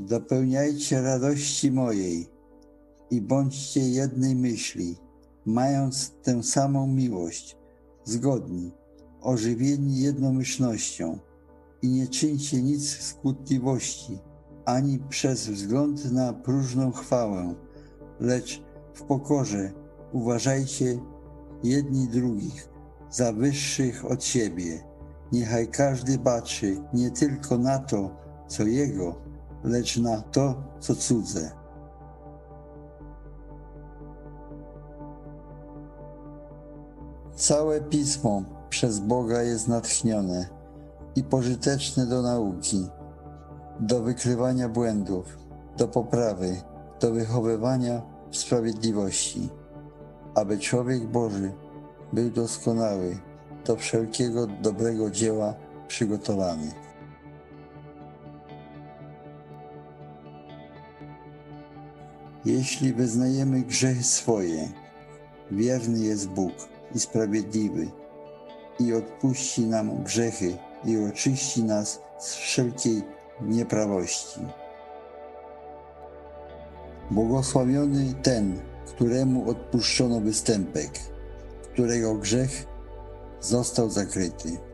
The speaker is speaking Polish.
Dopełniajcie radości mojej i bądźcie jednej myśli, mając tę samą miłość, zgodni, ożywieni jednomyślnością i nie czyńcie nic z kłótliwości, ani przez wzgląd na próżną chwałę, lecz w pokorze uważajcie jedni drugich za wyższych od siebie. Niechaj każdy baczy nie tylko na to, co jego, lecz na to, co cudze. Całe pismo przez Boga jest natchnione i pożyteczne do nauki, do wykrywania błędów, do poprawy, do wychowywania w sprawiedliwości, aby człowiek Boży był doskonały, do wszelkiego dobrego dzieła przygotowany. Jeśli wyznajemy grzechy swoje, wierny jest Bóg i sprawiedliwy i odpuści nam grzechy i oczyści nas z wszelkiej nieprawości. Błogosławiony ten, któremu odpuszczono występek, którego grzech został zakryty.